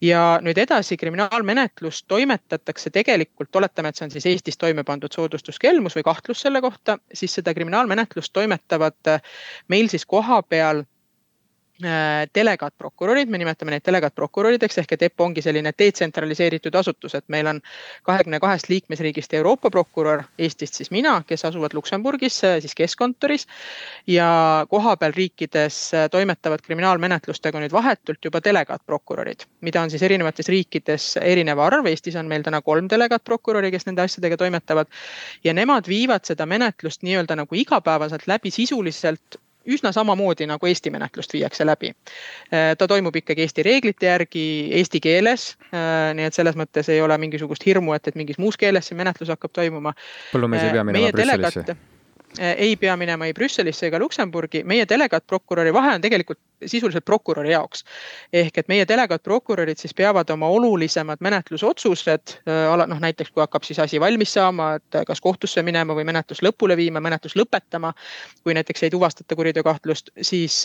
ja nüüd edasi kriminaalmenetlus toimetatakse tegelikult, oletame, et see on siis Eestis toime pandud soodustuskelmus või kahtlus selle kohta, siis seda kriminaalmenetlust toimetavad äh, meil siis kohapeal delegaatprokurörid, me nimetame neid delegaatprokurörideks ehk et EPPO ongi selline detsentraliseeritud asutus, et meil on kahekümne kahest liikmesriigist Euroopa prokurör, Eestist siis mina, kes asuvad Luksemburgis siis keskkontoris. ja kohapeal riikides toimetavad kriminaalmenetlustega nüüd vahetult juba delegaatprokurörid, mida on siis erinevates riikides erinev arv, Eestis on meil täna kolm delegaatprokuröri, kes nende asjadega toimetavad. ja nemad viivad seda menetlust nii-öelda nagu igapäevaselt läbi sisuliselt üsna samamoodi nagu Eesti menetlust viiakse läbi. Äh, ta toimub ikkagi Eesti reeglite järgi eesti keeles. Äh, nii et selles mõttes ei ole mingisugust hirmu, et, et mingis muus keeles see menetlus hakkab toimuma. põllumees ei pea äh, minema Brüsselisse? Ei pea minema ei Brüsselisse ega Luksemburgi, meie delegaatprokuröri vahe on tegelikult sisuliselt prokuröri jaoks. ehk et meie delegaatprokurörid siis peavad oma olulisemad menetlusotsused, noh näiteks kui hakkab siis asi valmis saama, et kas kohtusse minema või menetlus lõpule viima, menetlus lõpetama. kui näiteks ei tuvastata kuriteokahtlust, siis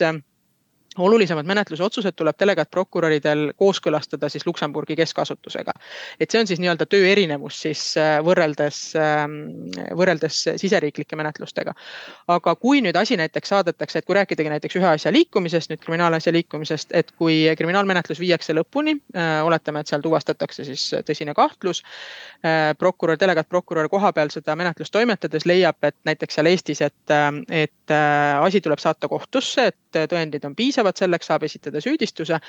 olulisemad menetlusotsused tuleb delegaatprokuröridel kooskõlastada siis Luksemburgi keskasutusega. et see on siis nii-öelda töö erinevus siis äh, võrreldes, ähm, võrreldes siseriiklike menetlustega. aga kui nüüd asi näiteks saadetakse, et kui rääkidagi näiteks ühe asja liikumisest, nüüd kriminaalasja liikumisest, et kui kriminaalmenetlus viiakse lõpuni, äh, oletame, et seal tuvastatakse siis tõsine kahtlus. Äh, prokurör, delegaatprokurör kohapeal seda menetlust toimetades leiab, et näiteks seal Eestis, et, et asi tuleb saata kohtusse, et tõendid on piisavad piisavad, selleks saab esitada süüdistuse,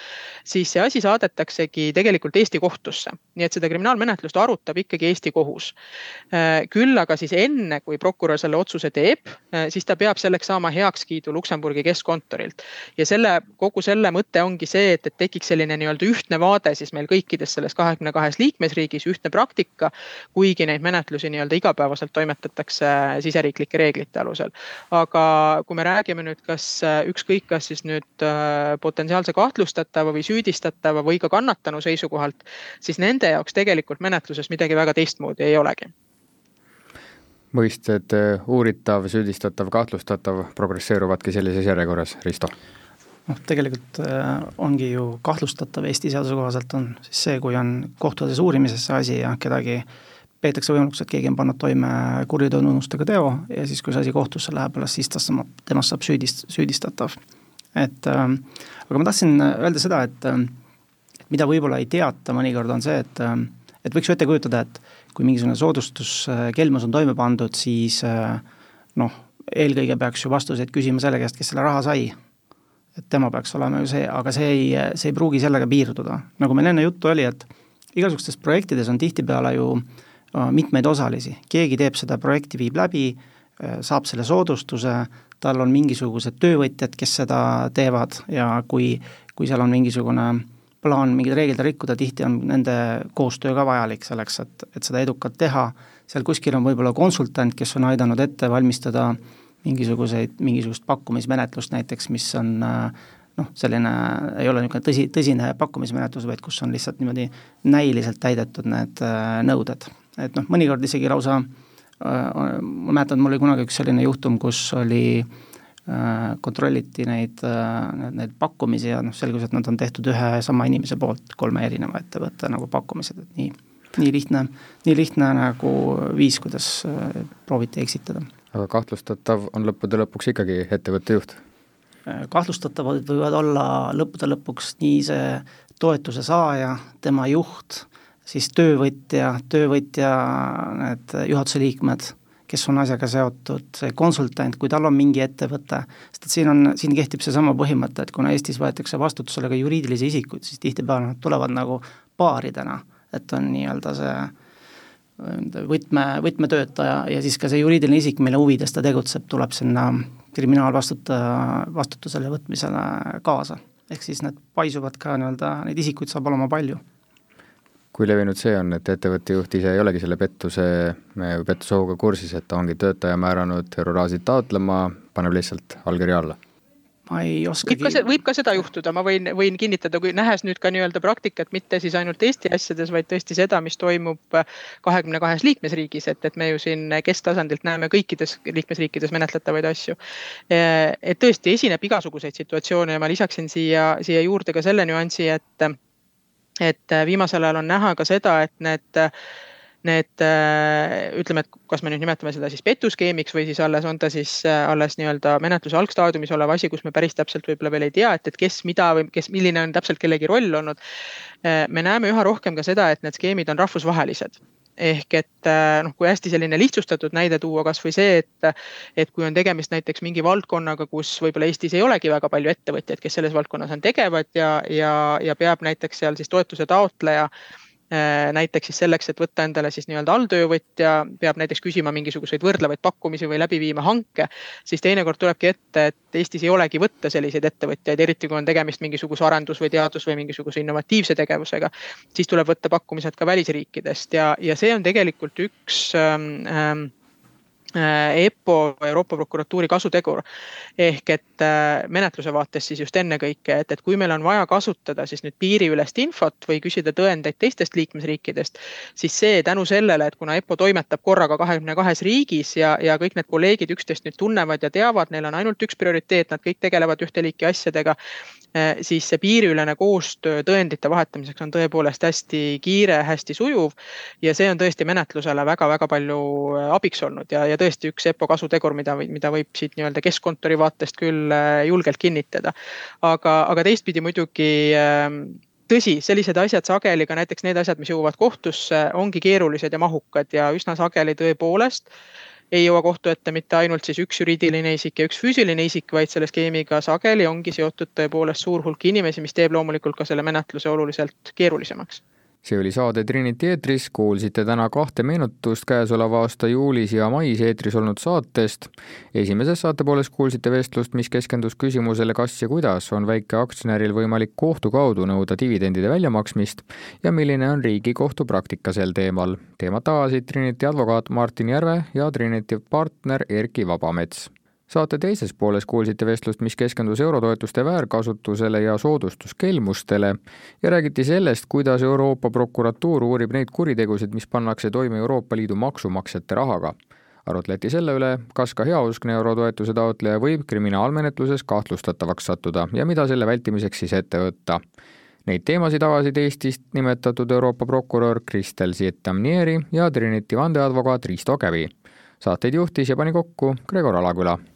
siis see asi saadetaksegi tegelikult Eesti kohtusse. nii et seda kriminaalmenetlust arutab ikkagi Eesti kohus. Äh, küll aga siis enne, kui prokurör selle otsuse teeb, äh, siis ta peab selleks saama heakskiidu Luksemburgi keskkontorilt. ja selle, kogu selle mõte ongi see, et, et tekiks selline nii-öelda ühtne vaade siis meil kõikides selles kahekümne kahes liikmesriigis, ühtne praktika. kuigi neid menetlusi nii-öelda igapäevaselt toimetatakse siseriiklike reeglite alusel. aga kui me räägime nüüd, kas ükskõik, kas siis nüüd Äh, potentsiaalse kahtlustatava või süüdistatava või ka kannatanu seisukohalt, siis nende jaoks tegelikult menetluses midagi väga teistmoodi ei olegi mõisted äh, uuritav, süüdistatav, kahtlustatav progresseeruvadki sellises järjekorras, Risto? noh, tegelikult äh, ongi ju kahtlustatav Eesti seaduse kohaselt on siis see, kui on kohtudes uurimises see asi ja kedagi peetakse võimalikuks, et keegi on pannud toime kuriteotunnustega teo ja siis, kui see asi kohtusse läheb, alles siis tast saab, temast saab süüdist-, süüdistatav et äh, aga ma tahtsin öelda seda, et, äh, et mida võib-olla ei teata mõnikord, on see, et äh, et võiks ju ette kujutada, et kui mingisugune soodustuskelmus on toime pandud, siis äh, noh, eelkõige peaks ju vastuseid küsima selle käest, kes selle raha sai. et tema peaks olema ju see, aga see ei, see ei pruugi sellega piirduda. nagu meil enne juttu oli, et igasugustes projektides on tihtipeale ju äh, mitmeid osalisi, keegi teeb seda projekti, viib läbi, äh, saab selle soodustuse, tal on mingisugused töövõtjad, kes seda teevad ja kui, kui seal on mingisugune plaan mingeid reegleid rikkuda, tihti on nende koostöö ka vajalik selleks, et, et seda edukalt teha, seal kuskil on võib-olla konsultant, kes on aidanud ette valmistada mingisuguseid, mingisugust pakkumismenetlust näiteks, mis on noh, selline, ei ole niisugune tõsi, tõsine pakkumismenetlus, vaid kus on lihtsalt niimoodi näiliselt täidetud need nõuded. et noh, mõnikord isegi lausa Äh, ma mäletan, mul oli kunagi üks selline juhtum, kus oli äh, kontrolliti neid, äh, neid pakkumisi ja noh, selgus, et nad on tehtud ühe sama inimese poolt, kolme erineva ettevõtte nagu pakkumised, et nii, nii lihtne, nii lihtne nagu viis, kuidas prooviti eksitada. aga kahtlustatav on lõppude lõpuks ikkagi ettevõtte juht? kahtlustatavad võivad olla lõppude lõpuks nii see toetuse saaja, tema juht siis töövõtja, töövõtja need juhatuse liikmed, kes on asjaga seotud, see konsultant, kui tal on mingi ettevõte, sest et siin on, siin kehtib seesama põhimõte, et kuna Eestis võetakse vastutusele ka juriidilisi isikuid, siis tihtipeale nad tulevad nagu paaridena, et on nii-öelda see võtme, võtmetöötaja ja siis ka see juriidiline isik, mille huvides ta tegutseb, tuleb sinna kriminaalvastutaja vastutusele võtmisele kaasa. ehk siis need paisuvad ka nii-öelda, neid isikuid saab olema palju kui levinud see on, et ettevõtte juht ise ei olegi selle pettuse, pettusohuga kursis, et ta ongi töötaja määranud euroraasid taotlema, paneb lihtsalt allkirja alla? ma ei oskagi. võib ka, võib ka seda juhtuda, ma võin, võin kinnitada, kui nähes nüüd ka nii-öelda praktikat, mitte siis ainult Eesti asjades, vaid tõesti seda, mis toimub kahekümne kahes liikmesriigis, et, et me ju siin kesktasandilt näeme kõikides liikmesriikides menetletavaid asju. et tõesti esineb igasuguseid situatsioone ja ma lisaksin siia, siia juurde ka selle nüansi, et et äh, viimasel ajal on näha ka seda, et need need äh, ütleme, et kas me nüüd nimetame seda siis petuskeemiks või siis alles on ta siis äh, alles nii-öelda menetluse algstaadiumis olev asi, kus me päris täpselt võib-olla veel ei tea, et, et kes mida või kes, milline on täpselt kellegi roll olnud. me näeme üha rohkem ka seda, et need skeemid on rahvusvahelised ehk et äh, noh, kui hästi selline lihtsustatud näide tuua, kasvõi see, et, et kui on tegemist näiteks mingi valdkonnaga, kus võib-olla Eestis ei olegi väga palju ettevõtjaid, kes selles valdkonnas on tegevad ja, ja, ja peab näiteks seal siis toetuse taotleja näiteks siis selleks, et võtta endale siis nii-öelda alltöövõtja, peab näiteks küsima mingisuguseid võrdlevaid pakkumisi või läbi viima hanke, siis teinekord tulebki ette, et Eestis ei olegi võtta selliseid ettevõtjaid, eriti kui on tegemist mingisuguse arendus või teadus või mingisuguse innovatiivse tegevusega. siis tuleb võtta pakkumised ka välisriikidest ja, ja see on tegelikult üks ähm, ähm Äh, EPPO, Euroopa Prokuratuuri kasutegur. ehk et äh, menetluse vaates siis just ennekõike, et, et kui meil on vaja kasutada siis nüüd piiriülest infot või küsida tõendeid teistest liikmesriikidest, siis see tänu sellele, et kuna EPPO toimetab korraga kahekümne kahes riigis ja, ja kõik need kolleegid üksteist nüüd tunnevad ja teavad, neil on ainult üks prioriteet, nad kõik tegelevad ühte liiki asjadega Äh, siis see piiriülene koostöö tõendite vahetamiseks on tõepoolest hästi kiire, hästi sujuv. ja see on tõesti menetlusele väga-väga palju äh, abiks olnud ja, ja tõesti üks EPPO kasutegur, mida, mida võib siit nii-öelda keskkontori vaatest küll äh, julgelt kinnitada. aga, aga teistpidi muidugi ähm, tõsi, sellised asjad sageli ka näiteks need asjad, mis jõuavad kohtusse, ongi keerulised ja mahukad ja üsna sageli tõepoolest ei jõua kohtu ette mitte ainult siis üks juriidiline isik ja üks füüsiline isik, vaid selle skeemiga sageli ongi seotud tõepoolest suur hulk inimesi, mis teeb loomulikult ka selle menetluse oluliselt keerulisemaks see oli saade Trinity eetris, kuulsite täna kahte meenutust käesoleva aasta juulis ja mais eetris olnud saatest. esimeses saate pooles kuulsite vestlust, mis keskendus küsimusele, kas ja kuidas on väikeaktsionäril võimalik kohtu kaudu nõuda dividendide väljamaksmist ja milline on Riigikohtu praktika sel teemal. teemat avasid Trinity advokaat Martin Järve ja Trinity partner Erki Vabamets saate teises pooles kuulsite vestlust, mis keskendus eurotoetuste väärkasutusele ja soodustuskelmustele ja räägiti sellest, kuidas Euroopa prokuratuur uurib neid kuritegusid, mis pannakse toime Euroopa Liidu maksumaksjate rahaga. arutleti selle üle, kas ka heauskne eurotoetuse taotleja võib kriminaalmenetluses kahtlustatavaks sattuda ja mida selle vältimiseks siis ette võtta Neid teemasid avasid Eestist nimetatud Euroopa prokurör Kristel Zietamnieri ja Trinity vandeadvokaat Risto Kävi. saateid juhtis ja pani kokku Gregor Alaküla